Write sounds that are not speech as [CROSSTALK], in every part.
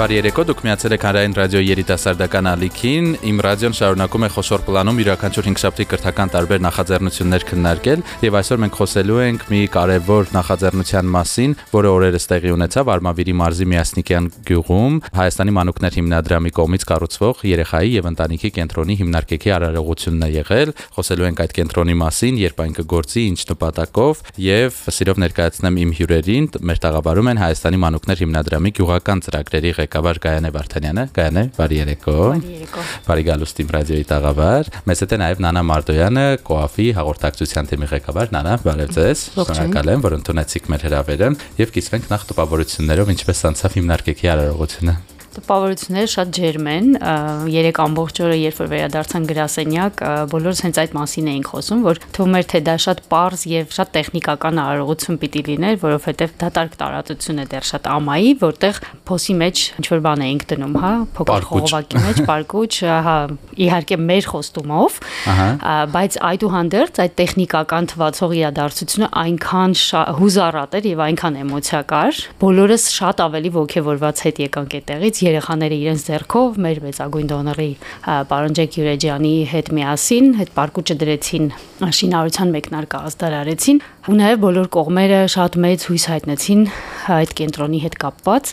Բարի երեկո, դուք միացել եք Հանրային ռադիոյի երիտասարդական ալիքին։ Իմ ռադիոն շարունակում է խոշոր պլանում յուրաքանչյուր 5 շաբթի կրթական տարբեր նախաձեռնություններ քննարկել, եւ այսօր մենք խոսելու ենք մի կարևոր նախաձեռնության մասին, որը օրերս տեղի ունեցավ Արմավիրի մարզի Միասնիկյան գյուղում, Հայաստանի մանուկներ հիմնադրամի կողմից կառուցվող երեխայի եւ ընտանիքի կենտրոնի հիմնարկեքի արարողությունն է եղել։ Խոսելու ենք այդ կենտրոնի մասին, երբ այն կգործի, ինչ նպատակով եւ սիրով ներկայացնեմ իմ հյուրերին, մեր տաղավարում են Հայաստանի մանուկներ հիմնադրամի գյուղական ծրագրերի ղեկավար Գայանե Վարդանյանը։ Գայանե, բարի երեկո։ Բարի երեկո։ Բարի գալուստ իմ ռադիոյի տաղավար։ Մեզ հետ է նաև Նանա Մարդոյանը, Կոաֆի հաղորդակցության թիմի ղեկավար։ Նանա, բարև ձեզ։ Շնորհակալ եմ, որ ընդունեցիք մեր հրավերը եւ կիսվենք նախ տպավորություններով ինչպես անցավ հիմնարկեքի արարողությունը։ Տպավորությունները շատ ջերմ են։ Երեք ամբողջ օրը երբ որ վերադարձան գրասենյակ, բոլորս հենց այդ մասին էինք խոսում, որ թվում էր թե դա շատ པարզ եւ շատ տեխնիկական արարողություն պիտի լիներ, որովհետեւ դատարկ տարածություն է դեռ շատ ամայի, որտեղ փոսի մեջ ինչ որ բան էինք դնում, հա, փոքր խողովակի մեջ, [LAUGHS] պարկուճ, հա, իհարկե մեր խոստումով, բայց այդուհանդերձ այդ տեխնիկական թվացող իրադարձությունը այնքան հուզառատ էր եւ այնքան էմոցիակար, բոլորս շատ ավելի ողջավորված հետ եկանք այդտեղից երեխաները իրենց ձեռքով մեր մեծագույն դոնորի պարոն Ջեք Յուրեջյանի հետ միասին այդ պարկուճը դրեցին շինարարության մեկնարկը ազդարարեցին ու նաև բոլոր կողմերը շատ մեծ հույս հայտնեցին այդ կենտրոնի հետ կապված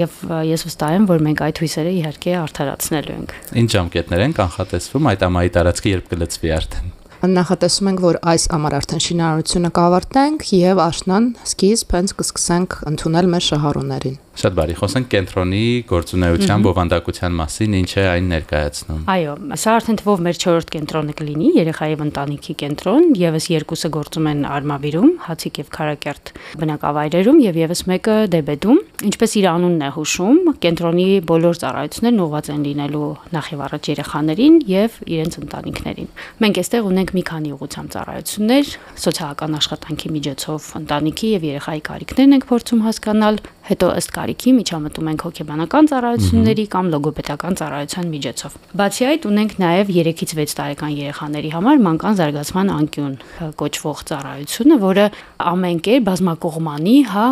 եւ ես վստահ եմ որ մենք այդ հույսերը իհարկե արդարացնելու ենք Ինչ ժամկետներ են կանխատեսվում այդ ամայի տարածքը երբ կլծվի արդեն նախատեսում ենք, որ այս ամառ արդեն շինարարությունը կավարտենք եւ աշնան սկիզբ հենց կսկսենք ընդունել մեր շահառուներին։ Շատ բարի, խոսենք կենտրոնի գործունեության բովանդակության մասին, ինչ է այն ներկայացնում։ Այո, սա արդեն թվով մեր 4-րդ կենտրոնը կլինի, երեխայի ընտանիքի կենտրոն, եւս երկուսը գործում են Արմավիրում, Հացիկ եւ Խարակերտ բնակավայրերում եւ եւս մեկը Դեբեդում։ Ինչպես իր անունն է հուշում, կենտրոնի բոլոր ծառայություններն ուղղված են լինելու նախ եւ առաջ երեխաներին եւ իրենց ընտանիքներին։ Մենք այստեղ ունենք մի քանի ուղղությամբ ծառայություններ, սոցիալական աշխատանքի միջոցով ընտանիքի եւ երեխայի կարիքներն ենք փորձում հասկանալ, հետո ըստ տարիքի միջամտում ենք հոգեբանական ծառայությունների կամ լոգոպեդական ծառայության միջոցով։ Բացի այդ ունենք նաև 3-ից 6 տարեկան երեխաների համար մանկան զարգացման անկյուն կոչվող ծառայությունը, որը ամեն կեր բազմակողմանի, հա,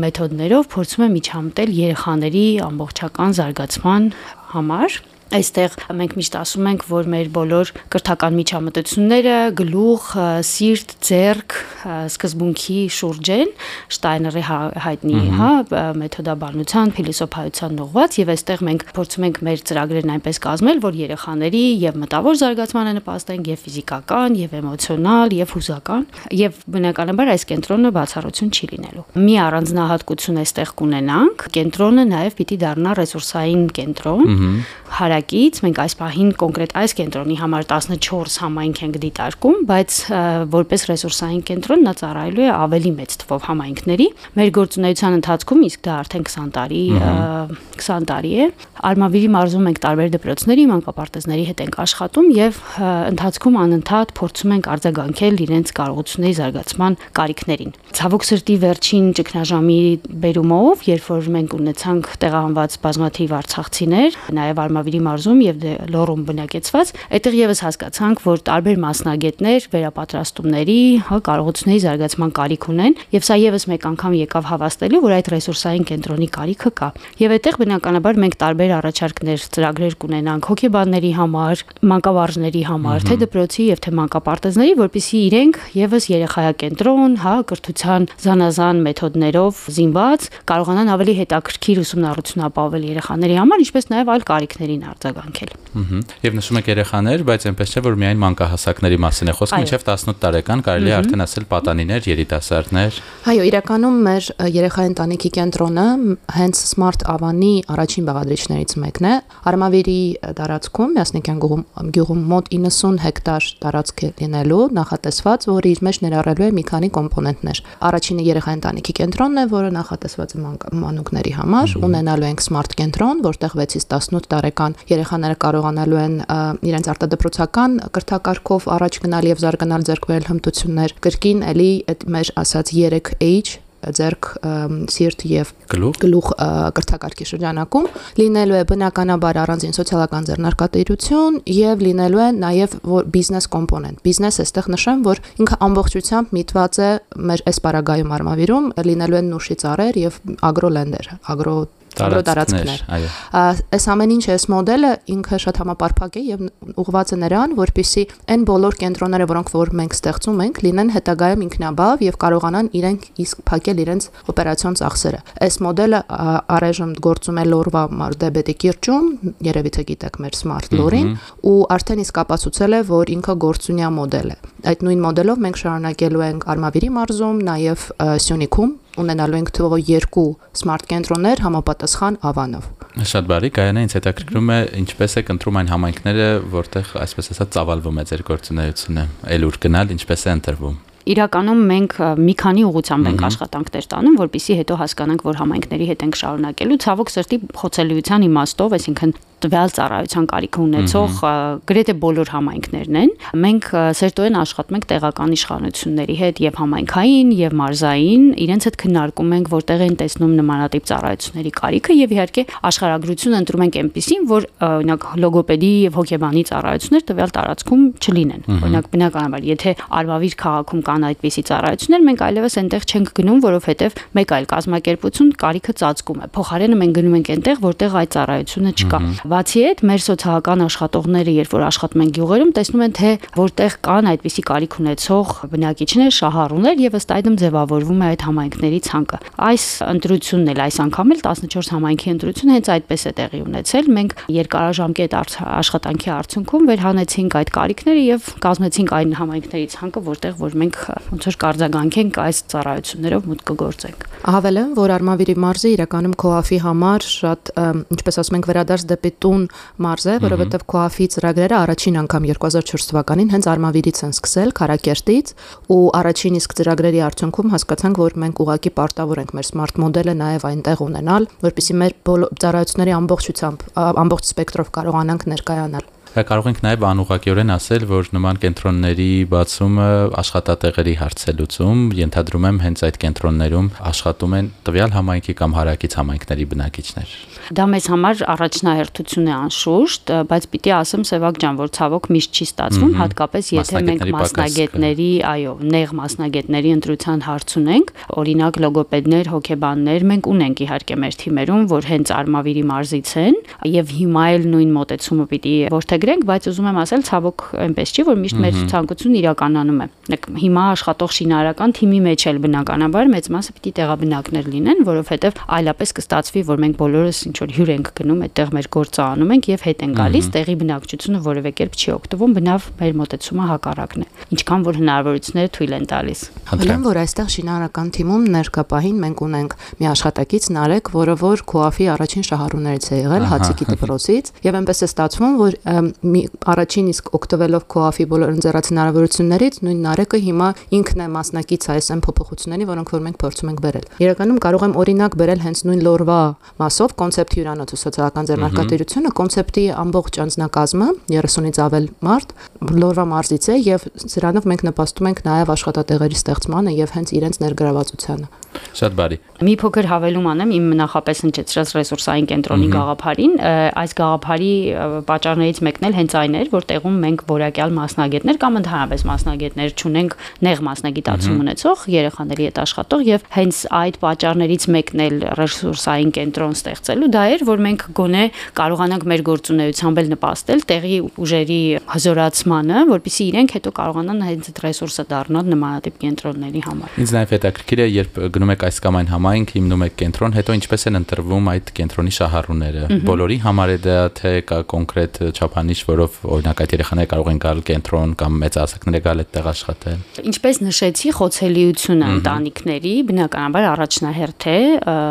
մեթոդներով փորձում է միջամտել երեխաների ամբողջական զարգացման համար Այստեղ մենք միշտ ասում ենք, որ մեր բոլոր կրթական միջամտությունները գլուխ, սիրտ, ձեռք, սկզբունքի շուրջ են, Շտայների հա, հայտնի, հա, մեթոդաբանության, փիլիսոփայության ուղված եւ այստեղ մենք փորձում ենք մեր ծրագրերն այնպես կազմել, որ երեխաների եւ մտավոր զարգացմանը նպաստեն եւ ֆիզիկական, եւ էմոցիոնալ, եւ հուզական, եւ բնականաբար այս կենտրոնը բացառություն չի լինելու։ Մի առանձնահատկություն այստեղ կունենանք, կենտրոնը նաեւ պիտի դառնա ռեսուրսային կենտրոն, հարա որակից մենք այս պահին կոնկրետ այս կենտրոնի համար 14 համայնք ենք դիտարկում, բայց որպես ռեսուրսային կենտրոն նա ծառայելու է ավելի մեծ թվով համայնքների։ Մեր գործունեության ընթացքում իսկ դա արդեն 20 տարի 20 տարի է։ Արմավիրի մարզում ենք տարբեր դպրոցների, մանկապարտեզների հետ ենք աշխատում եւ ընթացքում անընդհատ փորձում ենք արձագանքել իրենց կարողությունների զարգացման կարիքներին։ Ցավոք սրտի վերջին ճգնաժամի բերումով, երբ որ մենք ունեցանք տեղահանված բազմաթիվ արցախցիներ, նաեւ Արմավիրի մարզում եւ դե լոռում բնակեցված, այդտեղ եւս հասկացանք, որ տարբեր մասնագետներ վերապատրաստումների, հա, կարողությունների զարգացման կարիք ունեն եւ սա եւս մեկ անգամ եկավ հավաստելու, որ այդ ռեսուրսային կենտրոնի կարիքը կա։ Եվ այդտեղ բնականաբար մենք տարբեր առաջարկներ, ծրագրեր կունենանք հոգեբանների համար, մանկավարժների համար, թե դպրոցի եւ թե մանկապարտեզների, որpիսի իրենք եւս երեխայակենտրոն, հա, կրթության զանազան մեթոդներով զինված կարողանան ավելի հետաքրքիր ուսումնառություն ապահովել երեխաների համար, ինչպես նաեւ այլ կարիքներին արձագանքել։ Եվ նշում եք երեխաներ, բայց այնպես չէ, որ միայն մանկահասակների մասին է խոսքը, մինչև 18 տարեկան կարելի է արդեն ասել պատանիներ, երիտասարդներ։ Այո, իրականում մեր երեխայի ընտանիքի կենտրոնը հենց Smart Avani առաջին բաղադրիչներից մեկն է։ Արմավիրի տարածքում Միասնիկյան գյուղում գյուղում մոտ 90 հեկտար տարածք է լինելու նախատեսված, որը իր մեջ ներառելու է մի քանի կոմպոնենտներ։ Առաջինը երեխայի ընտանիքի կենտրոնն է, որը նախատեսված է մանուկների համար, ունենալու ենք Smart կենտրոն, որտեղ 6-ից 18 տարեկան երեխաները կարողանալու են իրենց արտադրոցական կրթակարգով առաջ գնալ եւ զարգանալ ձեռք բերել հմտություններ։ Կրկին էլի այդ մեր ասած 3H ձերք սիրտ եւ գլուխ գլուխ կրթակարգի շրջանակում լինելու է բնականաբար առանձին սոցիալական ձեռնարկատիրություն եւ լինելու է նաեւ որ բիզնես կոմպոնենտ բիզնես էստեղ նշեմ որ ինքը ամբողջությամբ միտված է մեր այս պարագայում արմավիրում լինելու են նուշի ծառեր եւ ագրոլենդեր ագրո տարածքներ, այո։ Այս ամեն ինչ այս մոդելը ինքը շատ համապարփակ է եւ ուղղված է նրան, որպիսի այն բոլոր կենտրոնները, որոնք որ մենք ստեղծում ենք, լինեն հետագայում ինքնաբավ եւ կարողանան իրենք իսկ փակել իրենց օպերացիոն ծախսերը։ Այս մոդելը առայժմ գործում է Լորվա Մարդեբետի կիրճում, երևի թե գիտեք մեր Smart Lore-ին, ու արդեն իսկ ապացուցել է, որ ինքը գործունյա մոդել է։ Այդ նույն մոդելով մենք շարունակելու ենք Արմավիրի մարզում, նաեւ Սյունիքում ունենալու ենք թվով երկու smart կենտրոններ համապատասխան ավանով։ Շատ բարի, Գայանա ինձ հետաքրքրում է ինչպես է կընտրում այն համայնքները, որտեղ այսպես ասած ծավալվում է ձեր գործունեությունը, այլ ուր գնալ, ինչպես է ընտրվում իրականում մենք մի քանի ուղղությամբ ենք աշխատանքներ տանում, որpիսի հետո հասկանանք, որ համայնքների հետ ենք շարունակելու։ Ցավոք սրտի խոցելիության իմաստով, այսինքն տվյալ ծառայության կարիք ունեցող գրեթե բոլոր համայնքներն են։ Մենք սերտորեն աշխատում ենք տեղական իշխանությունների հետ եւ համայնքային եւ մարզային, իրենց հետ քննարկում ենք, որտեղ են տեսնում նմանատիպ ծառայությունների կարիքը եւ իհարկե աշխարհագրություն ընտրում ենք այնպեսին, որ օրինակ լոգոպեդի եւ հոգեբանի ծառայություններ տվյալ տարածքում չլինեն։ Օրինակ բնականաբար, եթե Արմավիր քաղաքում կան այդպիսի ծառայություններ, մենք այլևս այնտեղ չենք գնում, որովհետեւ մեկ այլ կազմակերպություն կարիքը ծածկում է։ Փոխարենը մենք գնում ենք այնտեղ, որտեղ այդ ծառայությունը չկա։ Բացի այդ, մեր սոցիալական աշխատողները, երբ որ աշխատում են գյուղերում, տեսնում են, թե որտեղ կան այդպիսի կարիք ունեցող բնակիչներ, շահառուներ եւ ըստ այդմ ձևավորվում է այդ համայնքների ցանկը։ Այս ընտրությունն էլ այս անգամ էլ 14 համայնքի ընտրությունը հենց այդպես է տեղի ունեցել։ Մենք երկարաժամկետ աշխատանքի արդյունքում վերհանեցինք այդ կարիքները եւ կազմեցինք այն համայնքների ցանկը, որտեղ որ մենք ոնց որ կարձագանքենք այս ծառայություններով մուտք կգործենք։ Հավելեմ, որ Արմավիրի մարզը իրականում կոաֆի համար շատ ինչպես ասում ենք վերադարձ դեպի տուն մարզ է, որովհետև Քոաֆի ծրագրերը առաջին անգամ 2004 թվականին հենց Արմավիրից են սկսել Քարակերտից ու առաջին իսկ ծրագրերի արդյունքում հասկացանք, որ մենք ուղակի պարտավոր ենք մեր smart մոդելը նաև այնտեղ ունենալ, որպեսզի մեր ծառայությունների ամբողջությամբ ամբողջ սպեկտրով կարողանանք ներկայանալ։ Կարող ենք նաև անուղակիորեն ասել, որ նման կենտրոնների բացումը աշխատատեղերի հարց է լուծում, ենթադրում եմ հենց այդ կենտրոններում աշխատում են տվյալ համայնքի կամ հարակից համայնքների բնակիչներ։ Դա մեզ համար առաջնահերթություն է անշուշտ, բայց պիտի ասեմ Սևակ ջան, որ ցավոք միշտ չի ստացվում, հատկապես եթե մենք մասնագետների, այո, նեղ մասնագետների ընտրության հարց ունենք, օրինակ լոգոպեդներ, հոգեբաններ, մենք ունենք իհարկե մեր թիմերում, որ հենց Արմավիրի մարզից են, եւ հիմա էլ նույն մոտեցումը պիտի որդեգրենք, բայց ուզում եմ ասել, ցավոք այնպես չի, որ միշտ մեր ցանկությունն իրականանում է։ Հիմա աշխատող շինարարական թիմի մեջ էլ բնականաբար մեծ մասը պիտի տեղաբնակներ լինեն, որովհետեւ այլապես կստացվի, որ մենք բոլորս ինչ որ հյուր ենք գնում, այդտեղ մեր գործը անում ենք եւ հետ են գալիս, տեղի բնակչությունը որևէ կերպ չի օգտվում, բնավ մեր մոտեցումը հակառակն է։ Ինչքան որ հնարավորությունները թույլ են տալիս։ Հնդրեմ, որ այստեղ շինարարական թիմում ներկապահին մենք ունենք մի աշխատակից Նարեկ, որը որ Քուաֆի առաջին շահառուներից է եղել Հացիկի դպրոցից եւ այնպես է ստացվում, որ մի առաջին իսկ օգտվելով Քուաֆի բոլոր ընձեռած հնարավորություններից նույն Նարեկը հիմա ինքն է մասնակից այս այն փոփոխությունների, որոնք որ մենք փորձում ենք բերել։ Իրականում կարող եմ օրինակ բերել հենց նույն Լորվա մասով կոնցեպտ հյուրանոց ու սոցիալական ձեռնարկատիրությունը կոնցեպտի ամբողջ անձնակազմը 30-ից ավել մարդ Լորվա մարզից է եւ սրանով մենք նպաստում ենք նաեւ աշխատատեղերի ստեղծմանը եւ հենց իրենց ներգրավվածությանը։ Շատ բարի։ Մի փոքր հավելում անեմ իմ նախապես հնչեցրած ռեսուրսային կենտրոնի գաղափարին, այս գաղափարի պատճառներից մեկն էլ հենց այն էր, որ տեղում մենք որակյալ մասնագետներ կամ ընդհանրապես մասնագետներ ճունենք նեղ մասնագիտացում ունեցող երեխաների հետ աշխատող եւ հենց այդ պատճառներից մեկն էլ ռեսուրսային կենտրոն ստեղծելու դա էր, որ մենք գոնե կարողանանք մեր գործունեությամբ էլ նպաստել տեղի ուժերի հզորացմանը, որpիսի իրենք հետո կարողանան հենց այդ ռեսուրսը դառնալ նմանատիպ կենտրոնների համար։ Ինձ նաև հետաքրքիր է, երբ գնում եք այս կամ այն համայնք, հիմնում եք կենտրոն, հետո ինչպես են ընտրվում այդ կենտրոնի շահառուները։ Բոլորի համար է դա թե կա կոնկրետ չափանիշ, որով օրինակ այդ երեխաները կարող են գալ կենտրոն կամ մեծահասակները գալ այդտեղ աշխատել։ Ինչպես նշեցի, խոցելիությունը ընտանիքների բնականաբար առաջնահերթ է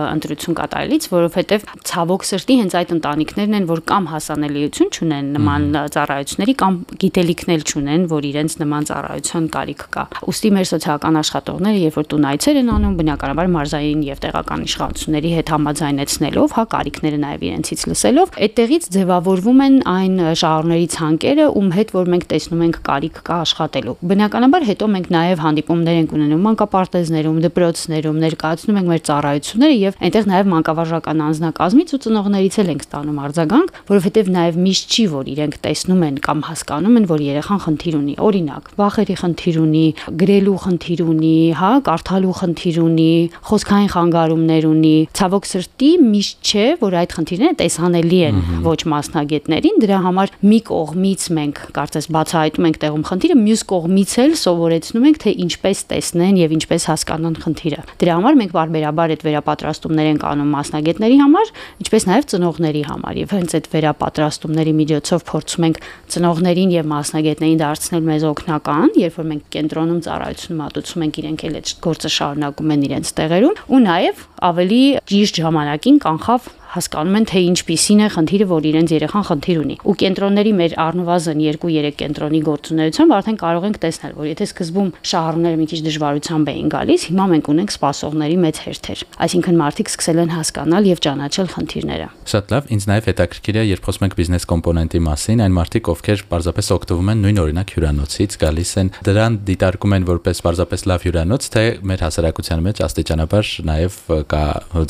ընտրություն կատարելիս, որովհետև ցավոք սրտի հենց այդ ընտանիքներն են, որ կամ հասանելիություն չունեն նման ծառայությունների կամ գիտելիքներ չունեն, որ իրենց նման ծառայության կարիք կա։ Ոստի մեր սոցիալական աշխատողները, երբ որ տուն այցեր են անում, բնականաբար մարզային եւ տեղական իշխանությունների հետ համաձայնեցնելով, հա կարիքները նաեւ իրենցից լսելով, այդտեղից ձևավորվում են այն շահառուների ցանկերը, ում հետ որ մենք տեսնում ենք կարիք կա աշխատելու։ Բնականաբար հետո մենք նաև հանդիպումներ ենք ունենում մանկապարտեզներում, դպրոցներում, ներկայացնում ենք մեր ծառայությունները եւ այնտեղ նաև մանկավարժական անձնակազմից ու ծնողներից էլ ենք ստանում արձագանք, որովհետեւ նաև միշտ չի որ իրենք տեսնում են կամ հասկանում են, որ երեխան խնդիր ունի։ Օրինակ, վախերի խնդիր ունի, գրելու խնդիր ունի, հա, կարդալու խնդիր ունի, խոսքային խանգարումներ ունի։ Ցավոք սրտի միշտ չէ, որ այդ խնդիրները տեսանելի են ոչ մասնագետներին, դրա համար մի կողմից մենք կարծես բացահայտում ենք տեղում խնդիրը, մյուս կողմից էլ սովորեցնում ենք թե ինչպես տեսնեն եւ ինչպես հասկանան խնդիրը։ Դրա համար մենք բարբերաբար այդ վերապատրաստումներ ենք անում մասնագետների համար, ինչպես նաեւ ծնողների համար եւ հենց այդ վերապատրաստումների միջոցով փորձում ենք ծնողներին եւ մասնագետներին դարձնել մեզ օգնական, երբ որ մենք կենտրոնում ծառայություն մատուցում ենք իրենք էլ այդ գործը շարունակում են իրենց տեղերում ու նաեւ ավելի ճիշտ ժամանակին կանխավ հասկանում են թե ինչպիսին է խնդիրը, որ իրենց երեխան խնդիր ունի։ Ու կենտրոնների մեր առնվազն 2-3 կենտրոնի գործունեությամբ արդեն կարող ենք տեսնել, որ եթե սկզբում շահառուները մի քիչ դժվարությամբ էին գալիս, հիմա մենք ունենք սպասողների մեծ հերթեր։ Այսինքն մարդիկ սկսել են հասկանալ եւ ճանաչել խնդիրները։ Շատ լավ, ինձ նաև հետաքրքիր է, երբ խոսում ենք բիզնես կոմպոնենտի մասին, այն մարդիկ, ովքեր պարզապես օգտվում են նույն օրինակ հյուրանոցից, գալիս են, դրան դիտարկում են որպես պարզապես լավ հյուրանոց, թե մեր հասարակության մեջ աստիճանաբար նաև կա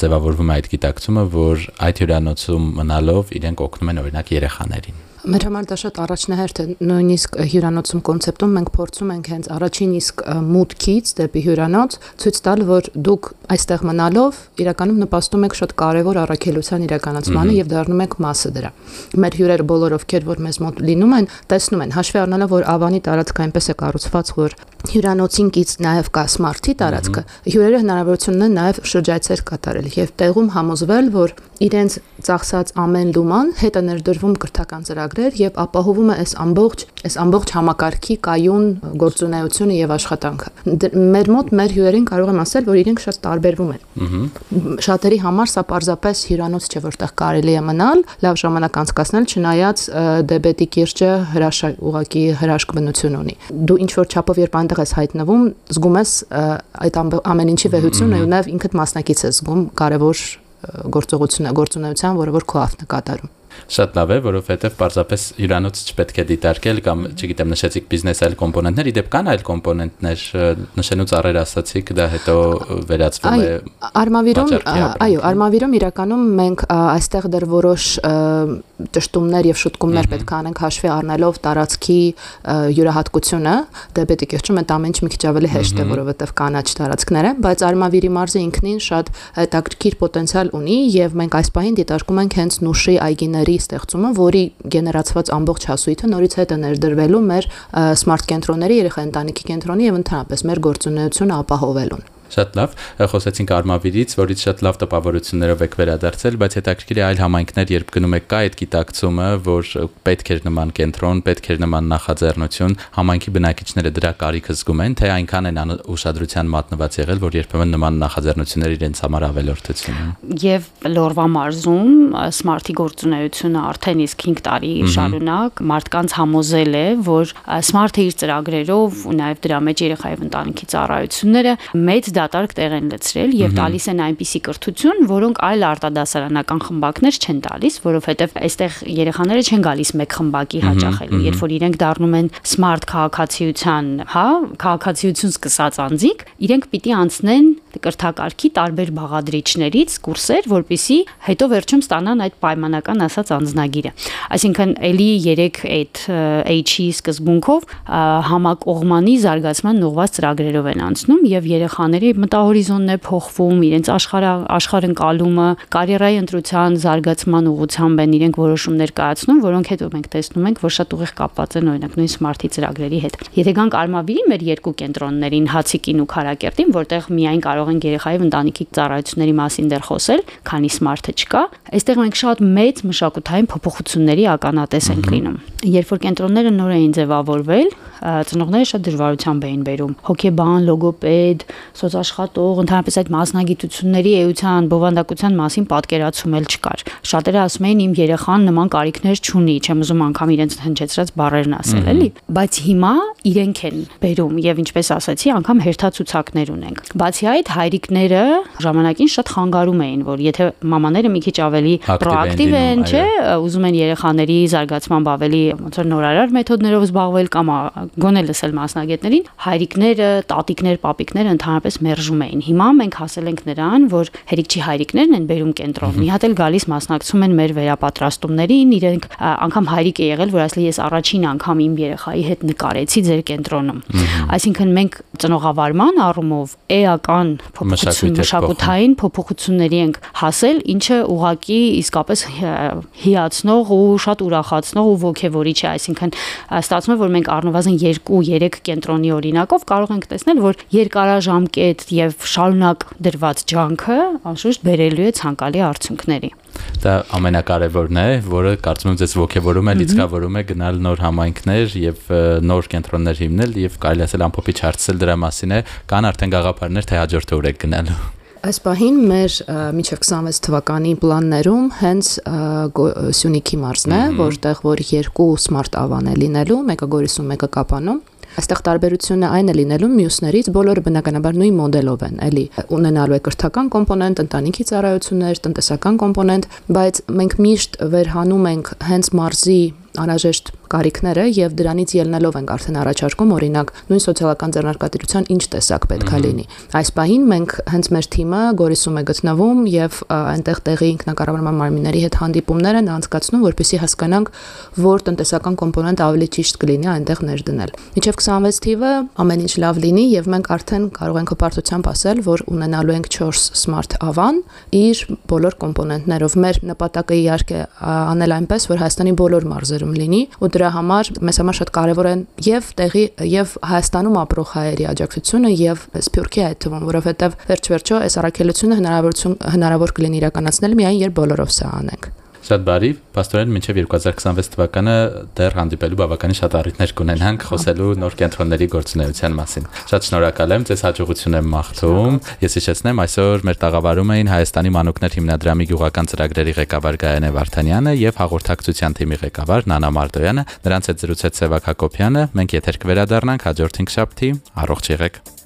ձևավորվում այդ գիտակցումը, որ այդ հյուրանոցում մնալով իրենք օգնում են օրինակ երեխաներին։ Մեր համար դա շատ առաջնահերթ է, նույնիսկ հյուրանոցում կոնցեպտում մենք փորձում ենք հենց առաջին իսկ մուտքից դեպի հյուրանոց ցույց տալ, որ դուք այստեղ մնալով իրականում նպաստում եք շատ կարևոր առաքելության իրականացմանը եւ դառնում եք մասը դրա։ Մեր հյուրերը բոլոր ովքեր որ մեզ մոտ լինում են, տեսնում են, հաշվի առնելով, որ Ավանի տարածքը այնպես է կառուցված, որ հյուրանոցին կից նաև կա սմարթի տարածքը, հյուրերը հնարավորություն ունեն նաև շրջայցեր կատարել եւ տեղում համոզվել, որ իրենց ծախսած ամեն լուման հետը ներդրվում կրթական ծրագրեր եւ ապահովում է այս ամբողջ այս ամբողջ համակարգի կայուն գործունեությունը եւ աշխատանքը։ Մեր մոտ մեր հյուրերին կարող եմ ասել, որ իրենք շատ տարբերվում են։ Շատերի համար սա պարզապես հյուրանոց չէ, որտեղ կարելի է մնալ, լավ ժամանակ անցկасնել, չնայած դեբետի կիրճը հրաշ ուղակի հրաշք բնություն ունի։ Դու ինչ որ չափով երբ այնտեղ ես հայտնվում, զգում ես այդ ամեն ինչի վեհությունը ու նաև ինքդ մասնակից ես զգում կարևոր գործողությունը, գործունեության, որը որ քո ավն է կատարում շատ լավ է, որովհետև պարզապես հյուրանոց չպետք է դիտարկել կամ, չգիտեմ, նշեցիք բիզնես այլ կոմպոնենտներ, իդեպ կան այլ կոմպոնենտներ, նշենուց առեր ասացիք, դա հետո վերածվում է Արմավիրում, այո, Արմավիրում իրականում մենք այստեղ դեռ որոշ ճշտումներ եւ շուտկումներ պետք է անենք հաշվի առնելով տարածքի յուրահատկությունը, դեպետի կիրճում այդ ամեն ինչ մի քիչ ավելի հեշտ է, որովհետև կանաչ տարածքներ են, բայց Արմավիրի մարզը ինքնին շատ հետաքրքիր պոտենցիալ ունի եւ մենք այս պահին դիտարկում ենք հենց Նուշի այգիների կենտրոնների ստեղծումը, որի գեներացված ամբողջ հասույթը նորից հետ է ներդրվելու մեր սմարթ կենտրոնների, երեխա ընտանիքի կենտրոնի եւ ընդհանրապես մեր գործունեությունը ապահովելուն։ Շատ լավ, խոսեցինք Արմավիրից, որից շատ լավ տպավորություններով եք վերադարձել, բայց հետաքրքիր է այլ համայնքներ, երբ գնում եք կա այդ գիտակցումը, որ պետք էր նման կենտրոն, պետք էր նման նախաձեռնություն, համայնքի բնակիչները դրա կարիքը զգում են, թե այնքան են ուշադրության մատնված եղել, որ երբեմն նման նախաձեռնությունները իրենց համար ավելորդություն են։ Եվ Լորվա մարզում սմարթի գործունեությունը արդեն իսկ 5 տարի շարունակ մարդկանց համոզել է, որ սմարթը իր ծրագրերով ու նաև դրա մեջ երեխայի ընտանիքի ծառայությունները մեծ դատարկ տեղ են լցրել եւ տալիս են այնպիսի կրթություն, որոնք այլ արտադասարանական խմբակներ չեն տալիս, որովհետեւ այստեղ երեխաները չեն գալիս մեկ խմբակի հաճախելու, երբ որ իրենք դառնում են smart քաղաքացիության, հա, քաղաքացիություն սկսած անձիկ, իրենք պիտի անցնեն կրթակարգի տարբեր բաղադրիչներից կուրսեր, որpիսի հետո վերջում ստանան այդ պայմանական ասած անձնագիրը։ Այսինքն ելի 3 այդ H-ի սկզբունքով համակողմանի զարգացման ուղղված ծրագրերով են անցնում եւ երեխաների մտահորիզոնն է փոխվում, իրենց աշխարհ աշխարհընկալումը, կարիերայի ընտրության զարգացման ուղղությամբ են իրենք որոշումներ կայացնում, որոնք հետո մենք տեսնում ենք, որ շատ ուղիղ կապված են օրինակ նույն սմարթի ծրագրերի հետ։ Եթե գանք Արմավիրի մեր երկու կենտրոններին Հացիկին ու Խարակերտին, որտեղ միայն կարող կարող ենք երեխայի ընտանիքի ծառայությունների մասին դեռ խոսել, քանի սմարթը չկա։ Այստեղ մենք շատ մեծ մշակութային փոփոխությունների ականատես ենք լինում։ Երբ որ կենտրոնները նոր էին ձևավորվել, ծնողները շատ դժվարությամբ էին բերում։ Հոկեբան, լոգոպեդ, սոցաշխատող, ընդհանրապես այդ մասնագիտությունների էության, բովանդակության մասին պատկերացում էլ չկար։ Շատերը ասում էին իմ երեխան նման կարիքներ չունի, չեմ ուզում անգամ իրենց հնչեցրած բառերն ասել, էլի։ Բայց հիմա իրենք են բերում եւ ինչպես ասացի, անգամ հերթացուցակներ ունենք։ Բացի այդ, այդ հայրիկները ժամանակին շատ խանգարում էին, որ եթե մամաները մի քիչ ավելի պրոակտիվ են, չէ, ուզում են երեխաների զարգացմամբ ավելի ոնց որ նորարար մեթոդներով զբաղվել կամ գոնե լսել մասնագետներին, հայրիկները, տատիկներ, պապիկները ընդհանրապես մերժում էին։ Հիմա մենք հասել ենք նրան, որ հերիքչի հայրիկներն են բերում կենտրոն։ Մի հատ էլ գալիս մասնակցում են մեր վերապատրաստումներին, իրենք անգամ հայրիկ է եղել, որ ասել ես առաջին անգամ իմ երեխայի հետ նկարեցի ձեր կենտրոնում։ Այսինքն մենք ծնողավարման առումով էական փոփոխություն մշակութային փոփոխությունների ենք հասել, ինչը ուղակի իսկապես հիացնող ու շատ ուրախացնող ու ողջևորիչ է, այսինքն ստացվում է, որ մենք առնվազն 2-3 կենտրոնի օրինակով կարող ենք տեսնել, որ երկարաժամկետ եւ շարունակ դրված ջանքը անշուշտ բերելու է ցանկալի արդյունքների։ Դա ամենակարևորն է, որը կարծում եմ ձեզ ողջևորում է, լիցքավորում է գնալ նոր համայնքներ եւ նոր կենտրոններ հիմնել եւ կարելի ասել ամփոփիչ հարցել դրա մասին է, կան արդեն գաղափարներ թե հաջորդ օրը գնալու։ Այս պահին մեր միջև 26 թվականի պլաններում հենց Սյունիքի մարզն է, որտեղ որ երկու սմարտ ավան է լինելու, մեկը Գորիսում, մեկը Կապանում։ Այստեղ տարբերությունը այն է լինելու մյուսներից, բոլորը բնականաբար նույն մոդելով են, էլի ունենալու է կրթական կոմպոնենտ, ընտանիքի ծառայություններ, տնտեսական կոմպոնենտ, բայց մենք միշտ վերհանում ենք հենց մարզի անհրաժեշտ կարիքները եւ դրանից ելնելով ենք արդեն առաջարկում օրինակ նույն սոցիալական ձեռնարկատիրության ինչ տեսակ պետքա լինի այս պահին մենք հենց մեր թիմը Գորիսում է գտնվում եւ այնտեղ տեղի ինքնակառավարման մարմինների հետ հանդիպումներ են անցկացնում որպեսզի հասկանանք որ տնտեսական կոմպոնենտ ավելի ճիշտ կլինի այնտեղ ներդնել միջև 26 թիվը ամեն ինչ լավ լինի եւ մենք արդեն կարող ենք հպարտությամբ ասել որ ունենալու ենք 4 smart avan իր բոլոր կոմպոնենտներով մեր նպատակը իհարկե անել այնպես որ Հայաստանի բոլոր մարզերում լինի ու դրա համար մեզ համար շատ կարևոր են եւ տեղի եւ Հայաստանում ապրող հայերի աջակցությունը եւ Սփյուռքի այդ թվում, որովհետեւ վերջ-վերջո այս առաքելությունը հնարավորություն հնարավոր կլինի իրականացնել միայն երբ բոլորով սա անենք։ Շատ բարի, աստորեն մինչև 2026 թվականը դեռ հանդիպելու բավականին շատ առիթներ կունենանք խոսելու նոր կենտրոնների գործունեության մասին։ Շատ շնորհակալ եմ, ձեզ հաջողություն եմ մաղթում։ Ես հիշեցնեմ, այսօր մեր տաղավարում էին Հայաստանի մանուկներ հիմնադրամի գյուղական ծրագրերի ղեկավար Գայանե Վարդանյանը եւ հաղորդակցության թիմի ղեկավար Նանա Մարդոյանը։ Նրանց հետ զրուցեց Սևակ Հակոբյանը։ Մենք եթեր կվերադառնանք հաջորդ 5 շաբթի։ Առողջ եղեք։